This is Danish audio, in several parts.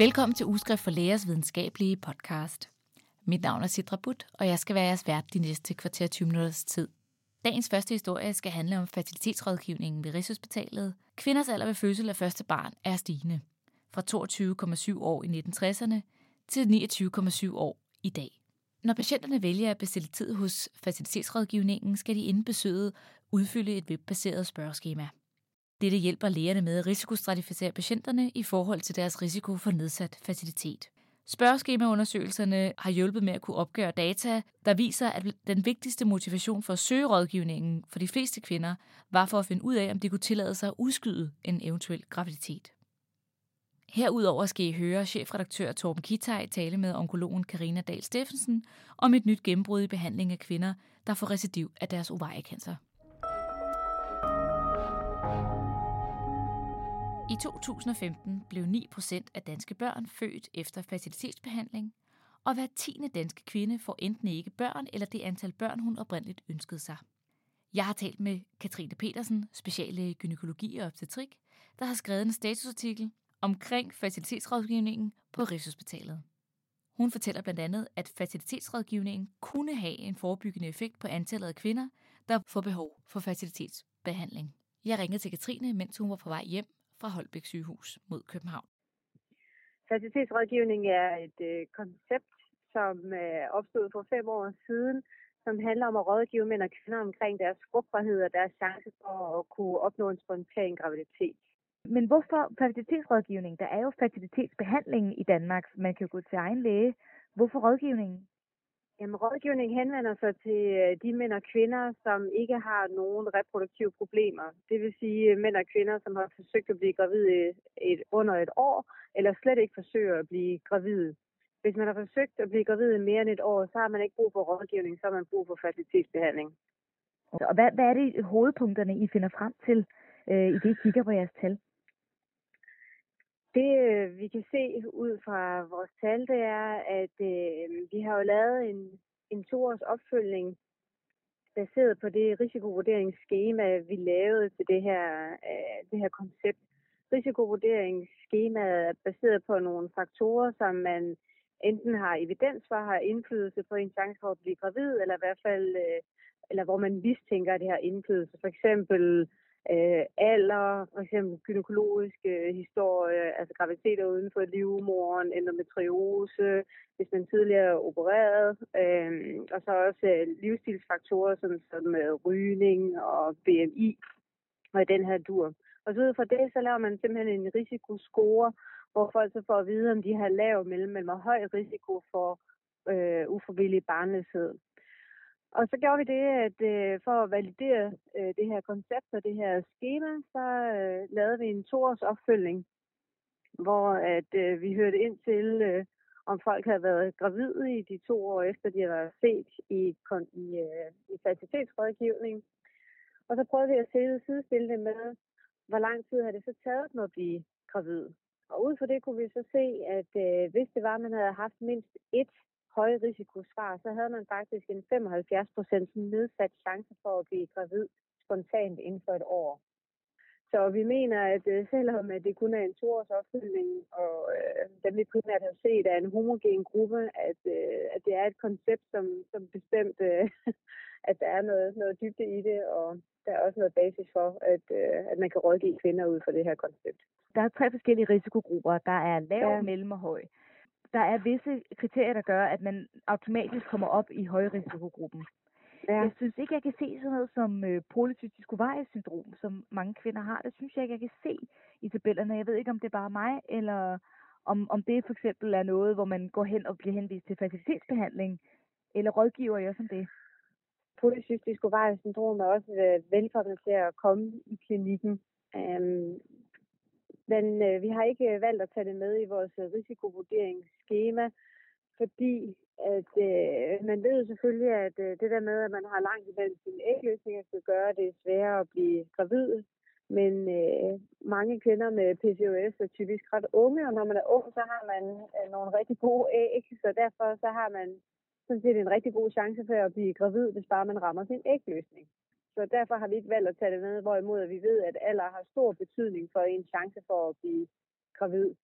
Velkommen til Ugeskrift for Lægers videnskabelige podcast. Mit navn er Sidra Butt, og jeg skal være jeres vært de næste kvarter 20 minutters tid. Dagens første historie skal handle om fertilitetsrådgivningen ved Rigshospitalet. Kvinders alder ved fødsel af første barn er stigende. Fra 22,7 år i 1960'erne til 29,7 år i dag. Når patienterne vælger at bestille tid hos fertilitetsrådgivningen, skal de inden besøget udfylde et webbaseret spørgeskema. Dette hjælper lægerne med at risikostratificere patienterne i forhold til deres risiko for nedsat fertilitet. Spørgeskemaundersøgelserne har hjulpet med at kunne opgøre data, der viser, at den vigtigste motivation for at søge rådgivningen for de fleste kvinder var for at finde ud af, om de kunne tillade sig at udskyde en eventuel graviditet. Herudover skal I høre chefredaktør Torben Kitaj tale med onkologen Karina Dahl Steffensen om et nyt gennembrud i behandling af kvinder, der får recidiv af deres ovariekancer. I 2015 blev 9% af danske børn født efter fertilitetsbehandling, og hver tiende danske kvinde får enten ikke børn eller det antal børn, hun oprindeligt ønskede sig. Jeg har talt med Katrine Petersen, speciallæge gynækologi og obstetrik, der har skrevet en statusartikel omkring fertilitetsrådgivningen på Rigshospitalet. Hun fortæller blandt andet, at fertilitetsrådgivningen kunne have en forebyggende effekt på antallet af kvinder, der får behov for fertilitetsbehandling. Jeg ringede til Katrine, mens hun var på vej hjem fra Holbæk sygehus mod København. Fertilitetsrådgivning er et øh, koncept, som øh, opstod for fem år siden, som handler om at rådgive mænd og kvinder omkring deres frugtbarhed og deres chance for at kunne opnå en spontan graviditet. Men hvorfor fertilitetsrådgivning? Der er jo fertilitetsbehandling i Danmark. Man kan jo gå til egen læge. Hvorfor rådgivningen? Jamen, rådgivning henvender sig til øh, de mænd og kvinder, som ikke har nogen reproduktive problemer. Det vil sige øh, mænd og kvinder, som har forsøgt at blive gravide øh, et, under et år, eller slet ikke forsøger at blive gravide. Hvis man har forsøgt at blive gravid mere end et år, så har man ikke brug for rådgivning, så har man brug for fertilitetsbehandling. Og hvad, hvad er det hovedpunkterne, I finder frem til, øh, i det I kigger på jeres tal? Det øh, vi kan se ud fra vores tal, det er, at øh, vi har jo lavet en, en toårs opfølgning baseret på det risikovurderingsskema, vi lavede til det her, øh, det her koncept. Risikovurderingsskemaet er baseret på nogle faktorer, som man enten har evidens for, har indflydelse på en chance for at blive gravid, eller i hvert fald, øh, eller hvor man mistænker, at det har indflydelse. For eksempel øh, alder, for eksempel gynækologiske historie, altså graviditeter uden for livmoren, endometriose, hvis man tidligere er opereret, øh, og så også øh, livsstilsfaktorer som, som øh, rygning og BMI, og i den her dur. Og så ud fra det, så laver man simpelthen en risikoscore, hvor folk så får at vide, om de har lav, mellem eller høj risiko for øh, uforvillig barnløshed. Og så gjorde vi det, at øh, for at validere øh, det her koncept og det her schema, så øh, lavede vi en toårs opfølgning, hvor at øh, vi hørte ind til, øh, om folk havde været gravide i de to år efter, de havde været set i, i, øh, i fertilitetsrådgivning. Og så prøvede vi at sidestille det med, hvor lang tid havde det så taget dem at blive gravid. Og ud fra det kunne vi så se, at øh, hvis det var, at man havde haft mindst et høje risikosvar, så havde man faktisk en 75% nedsat chance for at blive gravid spontant inden for et år. Så vi mener, at øh, selvom at det kun er en toårs opfølgning, og øh, dem vi primært har set er en homogen gruppe, at, øh, at det er et koncept, som, som bestemt, øh, at der er noget, noget dybde i det, og der er også noget basis for, at, øh, at man kan rådgive kvinder ud fra det her koncept. Der er tre forskellige risikogrupper. Der er lav, ja. mellem og høj der er visse kriterier, der gør, at man automatisk kommer op i højrisikogruppen. Ja. Jeg synes ikke, jeg kan se sådan noget som øh, polycystisk syndrom, som mange kvinder har. Det synes jeg ikke, jeg kan se i tabellerne. Jeg ved ikke, om det er bare mig, eller om, om det for eksempel er noget, hvor man går hen og bliver henvist til facilitetsbehandling, eller rådgiver jeg som det? Polycystisk syndrom er også øh, velkommen til at komme i klinikken. Um, men øh, vi har ikke øh, valgt at tage det med i vores øh, risikovurderingsskema, fordi at øh, man ved selvfølgelig, at øh, det der med, at man har langt imellem sine ægløsninger, skal gøre det sværere at blive gravid. Men øh, mange kvinder med PCOS er typisk ret unge, og når man er ung, så har man øh, nogle rigtig gode æg, så derfor så har man sådan set en rigtig god chance for at blive gravid, hvis bare man rammer sin ægløsning. Så derfor har vi ikke valgt at tage det med, hvorimod vi ved, at alder har stor betydning for en chance for at blive gravid.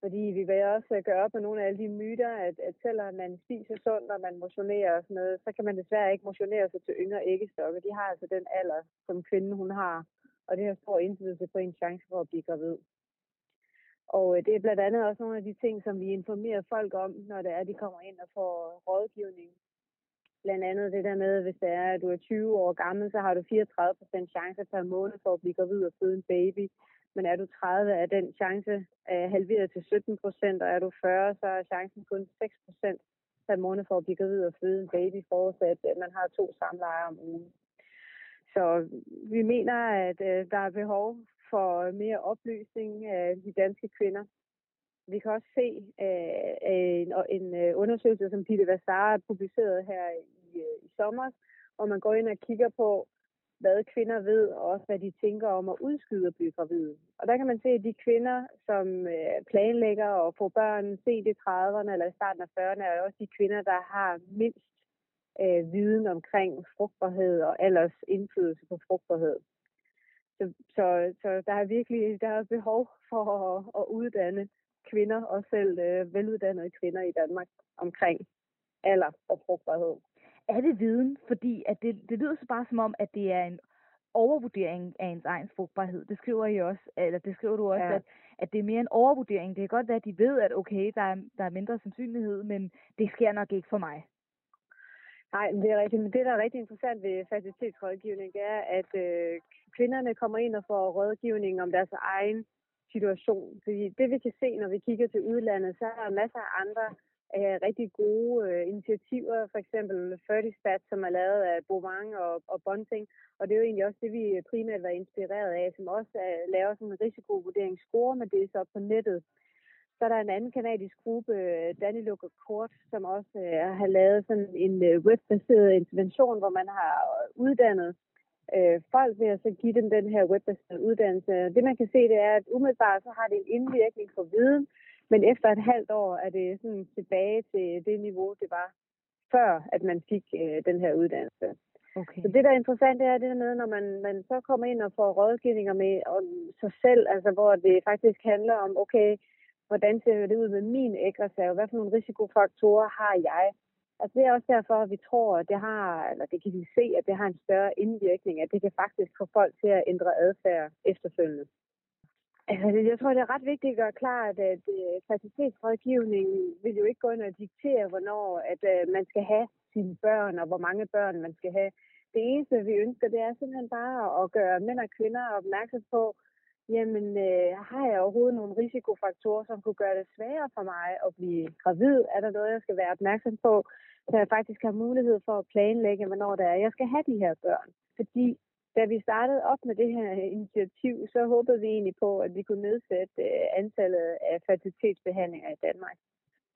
Fordi vi vil også gøre op med nogle af alle de myter, at, at selvom man spiser sundt, og man motionerer og sådan noget, så kan man desværre ikke motionere sig til yngre æggestokke. De har altså den alder, som kvinden hun har, og det har stor indflydelse på en chance for at blive gravid. Og øh, det er blandt andet også nogle af de ting, som vi informerer folk om, når det er, de kommer ind og får rådgivning. Blandt andet det der med, hvis det er, at du er 20 år gammel, så har du 34% chance per måned for at blive gravid og føde en baby. Men er du 30, er den chance øh, halveret til 17 procent, og er du 40, så er chancen kun 6 procent per måned for at blive gravid og føde en baby, forudsat at man har to samlejer om ugen. Så vi mener, at øh, der er behov for mere oplysning af de danske kvinder. Vi kan også se øh, øh en, en øh, undersøgelse, som Pille Vassar har publicerede her i, øh, i sommer, hvor man går ind og kigger på, hvad kvinder ved, og også hvad de tænker om at udskyde at blive gravide. Og der kan man se, at de kvinder, som planlægger at få børn sent i 30'erne eller i starten af 40'erne, er også de kvinder, der har mindst øh, viden omkring frugtbarhed og alders indflydelse på frugtbarhed. Så, så, så der er virkelig der er behov for at, at uddanne kvinder, og selv øh, veluddannede kvinder i Danmark omkring alder og frugtbarhed er det viden? Fordi at det, det lyder så bare som om, at det er en overvurdering af ens egen frugtbarhed. Det skriver I også, eller det skriver du også, ja. at, at det er mere en overvurdering. Det kan godt være, at de ved, at okay, der er, der er mindre sandsynlighed, men det sker nok ikke for mig. Nej, det er rigtigt. Men det, der er rigtig interessant ved fertilitetsrådgivning, det er, at øh, kvinderne kommer ind og får rådgivning om deres egen situation. Fordi det, vi kan se, når vi kigger til udlandet, så er der masser af andre øh, rigtig gode øh, initiativer, for eksempel 30 Stat, som er lavet af Bovang og, og Bunting, og det er jo egentlig også det, vi primært var inspireret af, som også er, laver sådan en risikovurderingsscore, men det er så på nettet. Så er der en anden kanadisk gruppe, øh, Danilo Kort, som også øh, har lavet sådan en øh, webbaseret intervention, hvor man har øh, uddannet øh, folk ved at så give dem den her webbaserede uddannelse. Det man kan se, det er, at umiddelbart så har det en indvirkning på viden, men efter et halvt år er det sådan tilbage til det niveau, det var før, at man fik øh, den her uddannelse. Okay. Så det, der er interessant, det er det med, når man, man så kommer ind og får rådgivninger med om sig selv, altså hvor det faktisk handler om, okay, hvordan ser det ud med min ægreserve? Hvad for nogle risikofaktorer har jeg? Altså det er også derfor, at vi tror, at det har, eller det kan vi se, at det har en større indvirkning, at det kan faktisk få folk til at ændre adfærd efterfølgende. Altså, jeg tror, det er ret vigtigt at gøre klart, at uh, fertilitetsrådgivning vil jo ikke gå ind og diktere, hvornår at, øh, man skal have sine børn, og hvor mange børn man skal have. Det eneste, vi ønsker, det er simpelthen bare at gøre mænd og kvinder opmærksom på, jamen, øh, har jeg overhovedet nogle risikofaktorer, som kunne gøre det sværere for mig at blive gravid? Er der noget, jeg skal være opmærksom på, så jeg faktisk har mulighed for at planlægge, hvornår det er, jeg skal have de her børn? Fordi da vi startede op med det her initiativ, så håbede vi egentlig på, at vi kunne nedsætte øh, antallet af fertilitetsbehandlinger i Danmark.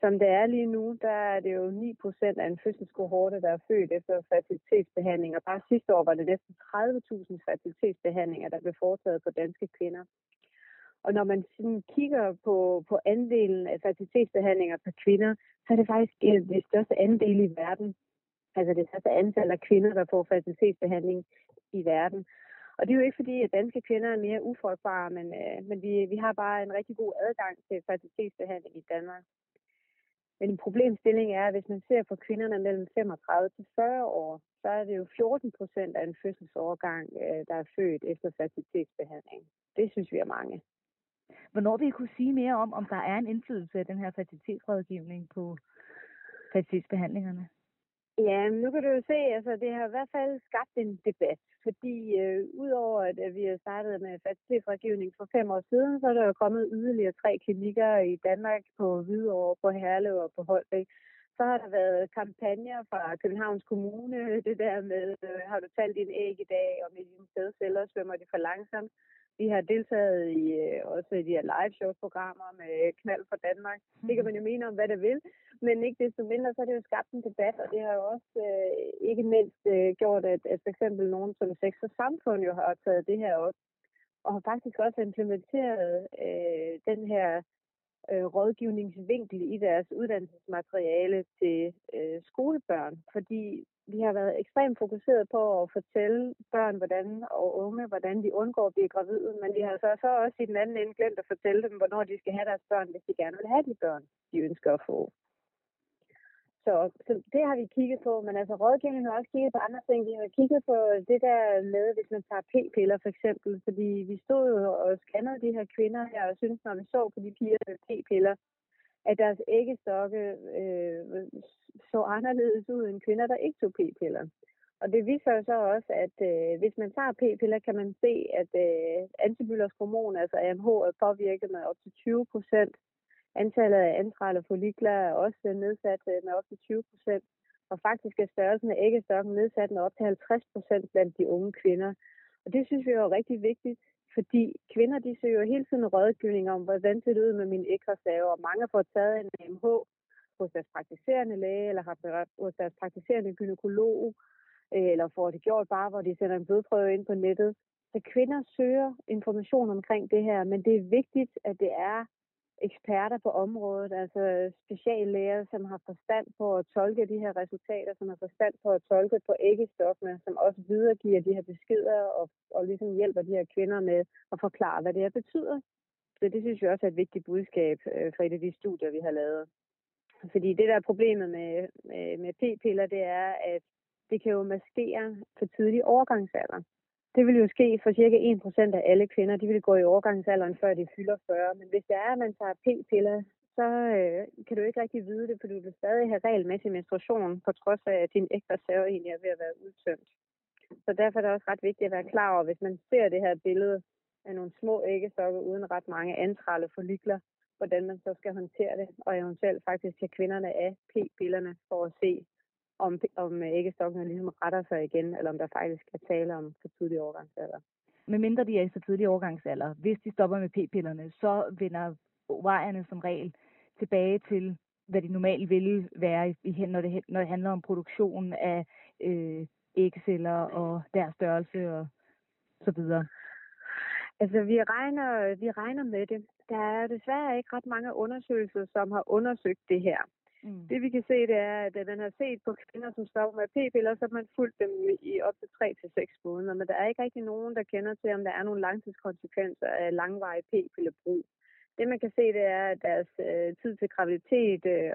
Som det er lige nu, der er det jo 9 procent af en fødselskohorte, der er født efter fertilitetsbehandling. Og bare sidste år var det næsten 30.000 fertilitetsbehandlinger, der blev foretaget på danske kvinder. Og når man sådan kigger på, på andelen af fertilitetsbehandlinger per kvinder, så er det faktisk øh, det største andel i verden. Altså det største antal af kvinder, der får fertilitetsbehandling i verden. Og det er jo ikke fordi, at danske kvinder er mere ufrugtbare, men, øh, men vi, vi har bare en rigtig god adgang til fertilitetsbehandling i Danmark. Men en problemstilling er, at hvis man ser på kvinderne mellem 35 til 40 år, så er det jo 14 procent af en fødselsårgang, øh, der er født efter fertilitetsbehandling. Det synes vi er mange. Hvornår vil I kunne sige mere om, om der er en indflydelse af den her fertilitetsrådgivning på fertilitetsbehandlingerne? Ja, nu kan du jo se, altså det har i hvert fald skabt en debat, fordi øh, udover at, at vi har startet med fertilitetsrådgivning for fem år siden, så er der jo kommet yderligere tre klinikker i Danmark på Hvidovre, på Herlev og på Holbæk. Så har der været kampagner fra Københavns Kommune, det der med, øh, har du talt din æg i dag, og med dine sædceller svømmer de for langsomt. Vi har deltaget i øh, også i de her live show programmer med Knald for Danmark. Det kan man jo mene om, hvad det vil, men ikke desto mindre, så har det jo skabt en debat, og det har jo også øh, ikke mindst øh, gjort, at, at for eksempel nogen som Sex og Samfund jo har taget det her op, og har faktisk også implementeret øh, den her øh, rådgivningsvinkel i deres uddannelsesmateriale til øh, skolebørn, fordi vi har været ekstremt fokuseret på at fortælle børn hvordan, og unge, hvordan de undgår at blive gravide, men vi har så, så også i den anden ende glemt at fortælle dem, hvornår de skal have deres børn, hvis de gerne vil have de børn, de ønsker at få. Så, så det har vi kigget på, men altså rådgivningen har også kigget på andre ting. Vi har kigget på det der med, hvis man tager p-piller for eksempel, fordi vi stod jo og scannede de her kvinder her og synes, når vi så på de piger med p-piller, at deres æggestokke øh, så anderledes ud end kvinder, der ikke tog p-piller. Og det viser så også, at øh, hvis man tager p-piller, kan man se, at øh, antibiotiske hormon, altså AMH, er påvirket med op til 20 procent Antallet af antrale follikler er også nedsat øh, med op til 20 procent, og faktisk er størrelsen af æggestokken nedsat med op til 50 procent blandt de unge kvinder. Og det synes vi er rigtig vigtigt, fordi kvinder de søger hele tiden rådgivning om, hvordan ser det ud med min ægreserve, og mange får taget en AMH hos deres praktiserende læge, eller har hos deres praktiserende gynekolog, øh, eller får det gjort bare, hvor de sender en blodprøve ind på nettet. Så kvinder søger information omkring det her, men det er vigtigt, at det er eksperter på området, altså speciallæger, som har forstand på at tolke de her resultater, som har forstand på at tolke på æggestoffene, som også videregiver de her beskeder og, og ligesom hjælper de her kvinder med at forklare, hvad det her betyder. Så det synes jeg også er et vigtigt budskab øh, fra et af de studier, vi har lavet. Fordi det der er problemet med, med, med p-piller, det er, at det kan jo maskere for tidlig overgangsalder. Det vil jo ske for cirka 1% af alle kvinder. De vil gå i overgangsalderen, før de fylder 40. Men hvis det er, at man tager p-piller, så øh, kan du ikke rigtig vide det, for du vil stadig have regelmæssig menstruation, på trods af, at din ægte reserve egentlig er ved at være udtømt. Så derfor er det også ret vigtigt at være klar over, hvis man ser det her billede af nogle små æggestokke uden ret mange antrale follikler, hvordan man så skal håndtere det, og eventuelt faktisk tage kvinderne af p-pillerne for at se, om, om æggestokkene ligesom retter sig igen, eller om der faktisk er tale om for tidlig overgangsalder. Med mindre de er i for tidlig overgangsalder, hvis de stopper med p-pillerne, så vender ovarierne som regel tilbage til, hvad de normalt ville være, i, når, det, når det handler om produktion af øh, ægceller og deres størrelse og så videre. Altså, vi regner, vi regner med det. Der er desværre ikke ret mange undersøgelser, som har undersøgt det her. Mm. Det vi kan se, det er, at øh, man har set på kvinder, som stopper med p-piller, så har man fulgt dem i op til 3 til seks måneder. Men der er ikke rigtig nogen, der kender til, om der er nogle langtidskonsekvenser af langvarig p-pillebrug. Det man kan se, det er, at deres øh, tid til graviditet øh,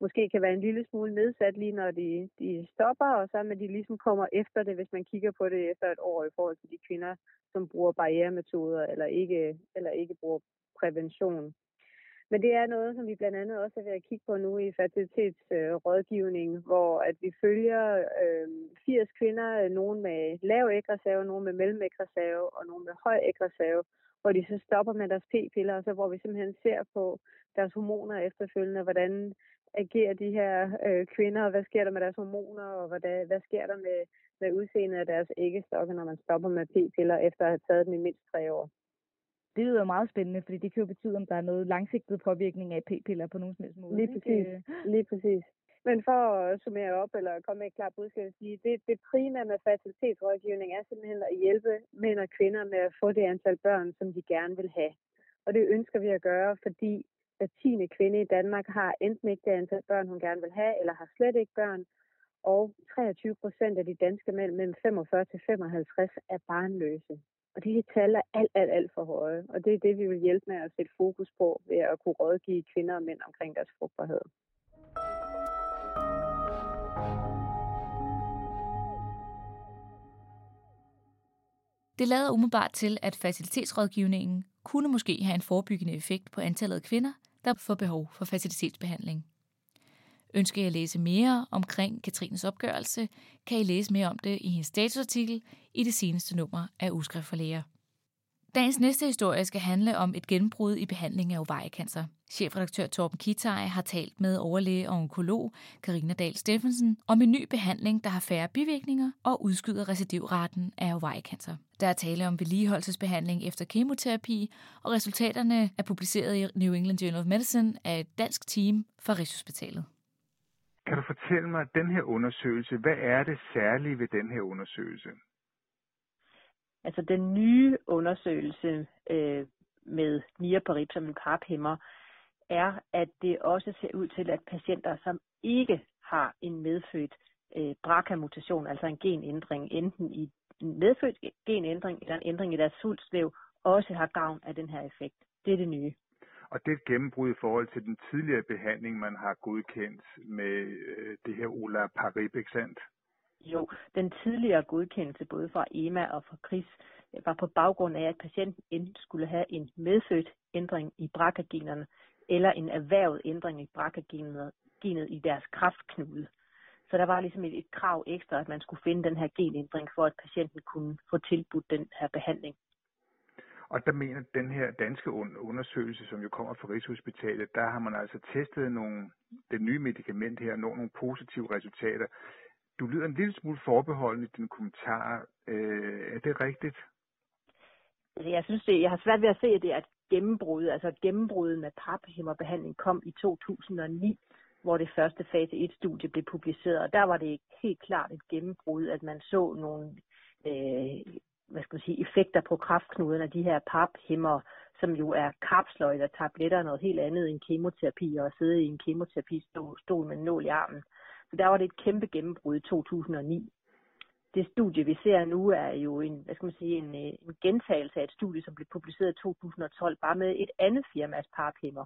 måske kan være en lille smule nedsat lige når de, de stopper, og så at de ligesom kommer efter det, hvis man kigger på det efter et år i forhold til de kvinder, som bruger barrieremetoder eller ikke, eller ikke bruger prævention. Men det er noget, som vi blandt andet også er ved at kigge på nu i fertilitetsrådgivning, øh, hvor at vi følger øhm, øh, 80 kvinder, nogen med lav ægreserve, nogen med mellem ægreserve og nogen med høj ægreserve, hvor de så stopper med deres p-piller, og så hvor vi simpelthen ser på deres hormoner efterfølgende, hvordan agerer de her øh, kvinder, og hvad sker der med deres hormoner, og hvad, hvad sker der med, med udseendet af deres æggestokke, når man stopper med p-piller efter at have taget dem i mindst tre år det lyder meget spændende, fordi det kan jo betyde, om der er noget langsigtet påvirkning af p-piller på nogen som helst måde. Lige præcis. Ikke? Lige præcis. Men for at summere op, eller komme med et klart budskab, at sige, det, det primære med fertilitetsrådgivning er simpelthen at hjælpe mænd og kvinder med at få det antal børn, som de gerne vil have. Og det ønsker vi at gøre, fordi hver tiende kvinde i Danmark har enten ikke det antal børn, hun gerne vil have, eller har slet ikke børn. Og 23 procent af de danske mænd mellem 45 til 55 er barnløse. Og de tal er alt, alt, alt for høje. Og det er det, vi vil hjælpe med at sætte fokus på ved at kunne rådgive kvinder og mænd omkring deres frugtbarhed. Det lader umiddelbart til, at facilitetsrådgivningen kunne måske have en forebyggende effekt på antallet af kvinder, der får behov for facilitetsbehandling. Ønsker I at læse mere omkring Katrines opgørelse, kan I læse mere om det i hendes statusartikel i det seneste nummer af Uskrift for Læger. Dagens næste historie skal handle om et gennembrud i behandling af ovariekancer. Chefredaktør Torben Kitaj har talt med overlæge og onkolog Karina Dahl Steffensen om en ny behandling, der har færre bivirkninger og udskyder recidivraten af ovariekancer. Der er tale om vedligeholdelsesbehandling efter kemoterapi, og resultaterne er publiceret i New England Journal of Medicine af et dansk team fra Rigshospitalet. Kan du fortælle mig, den her undersøgelse, hvad er det særlige ved den her undersøgelse? Altså den nye undersøgelse øh, med niraparib som en parphæmmer, er, at det også ser ud til, at patienter, som ikke har en medfødt øh, BRCA-mutation, altså en genændring, enten i en medfødt genændring eller en ændring i deres svulstvæv, også har gavn af den her effekt. Det er det nye. Og det er et gennembrud i forhold til den tidligere behandling, man har godkendt med øh, det her olaparib, ikke sandt? Jo, den tidligere godkendelse både fra EMA og fra KRIS var på baggrund af, at patienten enten skulle have en medfødt ændring i BRCA-generne, eller en erhvervet ændring i BRCA-genet i deres kraftknude. Så der var ligesom et, et krav ekstra, at man skulle finde den her genændring, for at patienten kunne få tilbudt den her behandling. Og der mener den her danske undersøgelse, som jo kommer fra Rigshospitalet, der har man altså testet nogle, det nye medicament her og når nogle positive resultater. Du lyder en lille smule forbeholden i din kommentar. Øh, er det rigtigt? Altså, jeg synes, det, jeg har svært ved at se, at det er et gennembrud. Altså gennembruddet med paphæmmerbehandling kom i 2009, hvor det første fase 1-studie blev publiceret. Og der var det helt klart et gennembrud, at man så nogle øh, hvad skal man sige, effekter på kraftknuden af de her paphæmmer, som jo er kapsler eller tabletter, noget helt andet end kemoterapi, og at sidde i en kemoterapistol med en nål i armen. Så der var det et kæmpe gennembrud i 2009. Det studie, vi ser nu, er jo en, hvad skal man sige, en, øh, en gentagelse af et studie, som blev publiceret i 2012, bare med et andet firmas paphæmmer.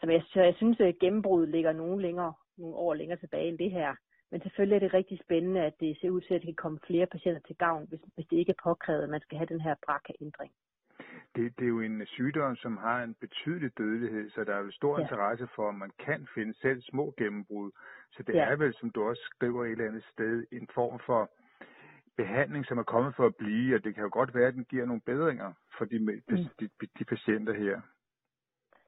Så jeg, så jeg synes, at gennembruddet ligger nogle, længere, nogle år længere tilbage end det her. Men selvfølgelig er det rigtig spændende, at det ser ud til, at det kan komme flere patienter til gavn, hvis, hvis det ikke er påkrævet, at man skal have den her BRCA-ændring. Det, det er jo en sygdom, som har en betydelig dødelighed, så der er jo stor ja. interesse for, at man kan finde selv små gennembrud. Så det ja. er vel, som du også skriver et eller andet sted, en form for behandling, som er kommet for at blive, og det kan jo godt være, at den giver nogle bedringer for de, mm. de, de, de patienter her.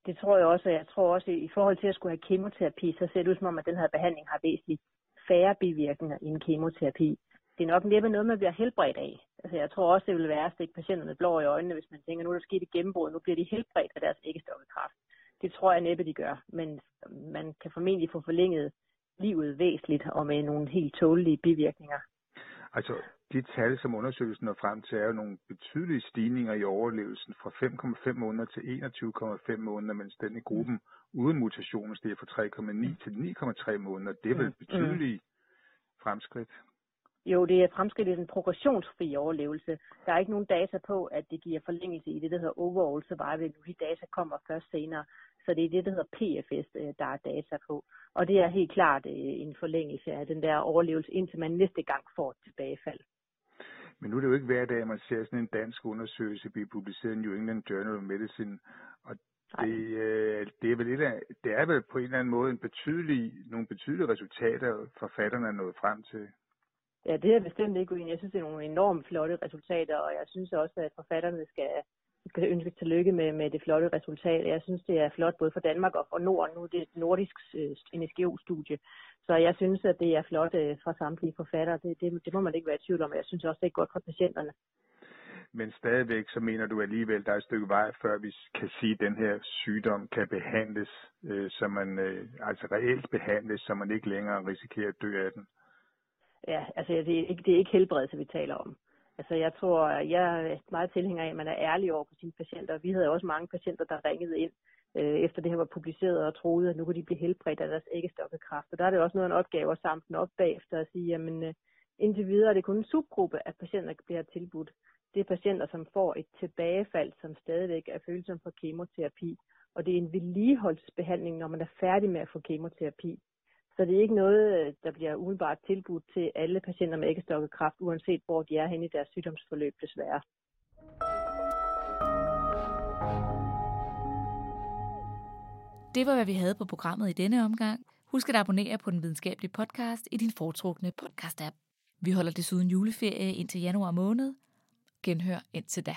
Det tror jeg også, og jeg tror også, at i forhold til at skulle have kemoterapi, så ser det ud som om, at den her behandling har væsentligt færre bivirkninger i en kemoterapi. Det er nok næppe noget, man bliver helbredt af. Altså, jeg tror også, det vil være at stikke patienterne blå i øjnene, hvis man tænker, nu er der sket et gennembrud, nu bliver de helbredt af deres æggestokkekræft. Det tror jeg næppe, de gør, men man kan formentlig få forlænget livet væsentligt og med nogle helt tålige bivirkninger. Altså, de tal, som undersøgelsen når frem til, er jo nogle betydelige stigninger i overlevelsen fra 5,5 måneder til 21,5 måneder, mens den i gruppen mm. uden mutationer stiger fra 3,9 til 9,3 måneder. Det er vel mm. betydelige mm. fremskridt? Jo, det er fremskridt i den progressionsfri overlevelse. Der er ikke nogen data på, at det giver forlængelse i det, der hedder overall survival. De data kommer først senere. Så det er det, der hedder PFS, øh, der er data på. Og det er helt klart øh, en forlængelse af den der overlevelse, indtil man næste gang får et tilbagefald. Men nu er det jo ikke hver dag, man ser sådan en dansk undersøgelse blive publiceret i New England Journal of Medicine. Og det, øh, det, er vel et af, det er vel på en eller anden måde en betydelig, nogle betydelige resultater, forfatterne er nået frem til. Ja, det er bestemt ikke uenig. Jeg synes, det er nogle enormt flotte resultater, og jeg synes også, at forfatterne skal, skal ønske tillykke med, med det flotte resultat. Jeg synes, det er flot både for Danmark og for Norden. Nu er det et nordisk øh, NSGO-studie, så jeg synes, at det er flot øh, fra samtlige forfattere. Det, det, det må man ikke være i tvivl om. Jeg synes også, det er godt for patienterne. Men stadigvæk så mener du alligevel, der er et stykke vej, før vi kan sige, at den her sygdom kan behandles, øh, så man øh, altså reelt behandles, så man ikke længere risikerer at dø af den. Ja, altså det er ikke, det er ikke helbredelse, vi taler om. Altså jeg tror, jeg er meget tilhænger af, at man er ærlig over for sine patienter. Vi havde også mange patienter, der ringede ind, øh, efter det her var publiceret og troede, at nu kunne de blive helbredt af deres æggestokkekræft. Og der er det også noget af en opgave at samle den op bagefter og sige, jamen øh, indtil videre er det kun en subgruppe af patienter, der bliver tilbudt. Det er patienter, som får et tilbagefald, som stadigvæk er følsom for kemoterapi. Og det er en vedligeholdsbehandling, når man er færdig med at få kemoterapi. Så det er ikke noget, øh, der bliver umiddelbart tilbudt til alle patienter med æggestokkekræft, uanset hvor de er henne i deres sygdomsforløb desværre. Det var, hvad vi havde på programmet i denne omgang. Husk at abonnere på den videnskabelige podcast i din foretrukne podcast-app. Vi holder desuden juleferie indtil januar måned. Genhør indtil da.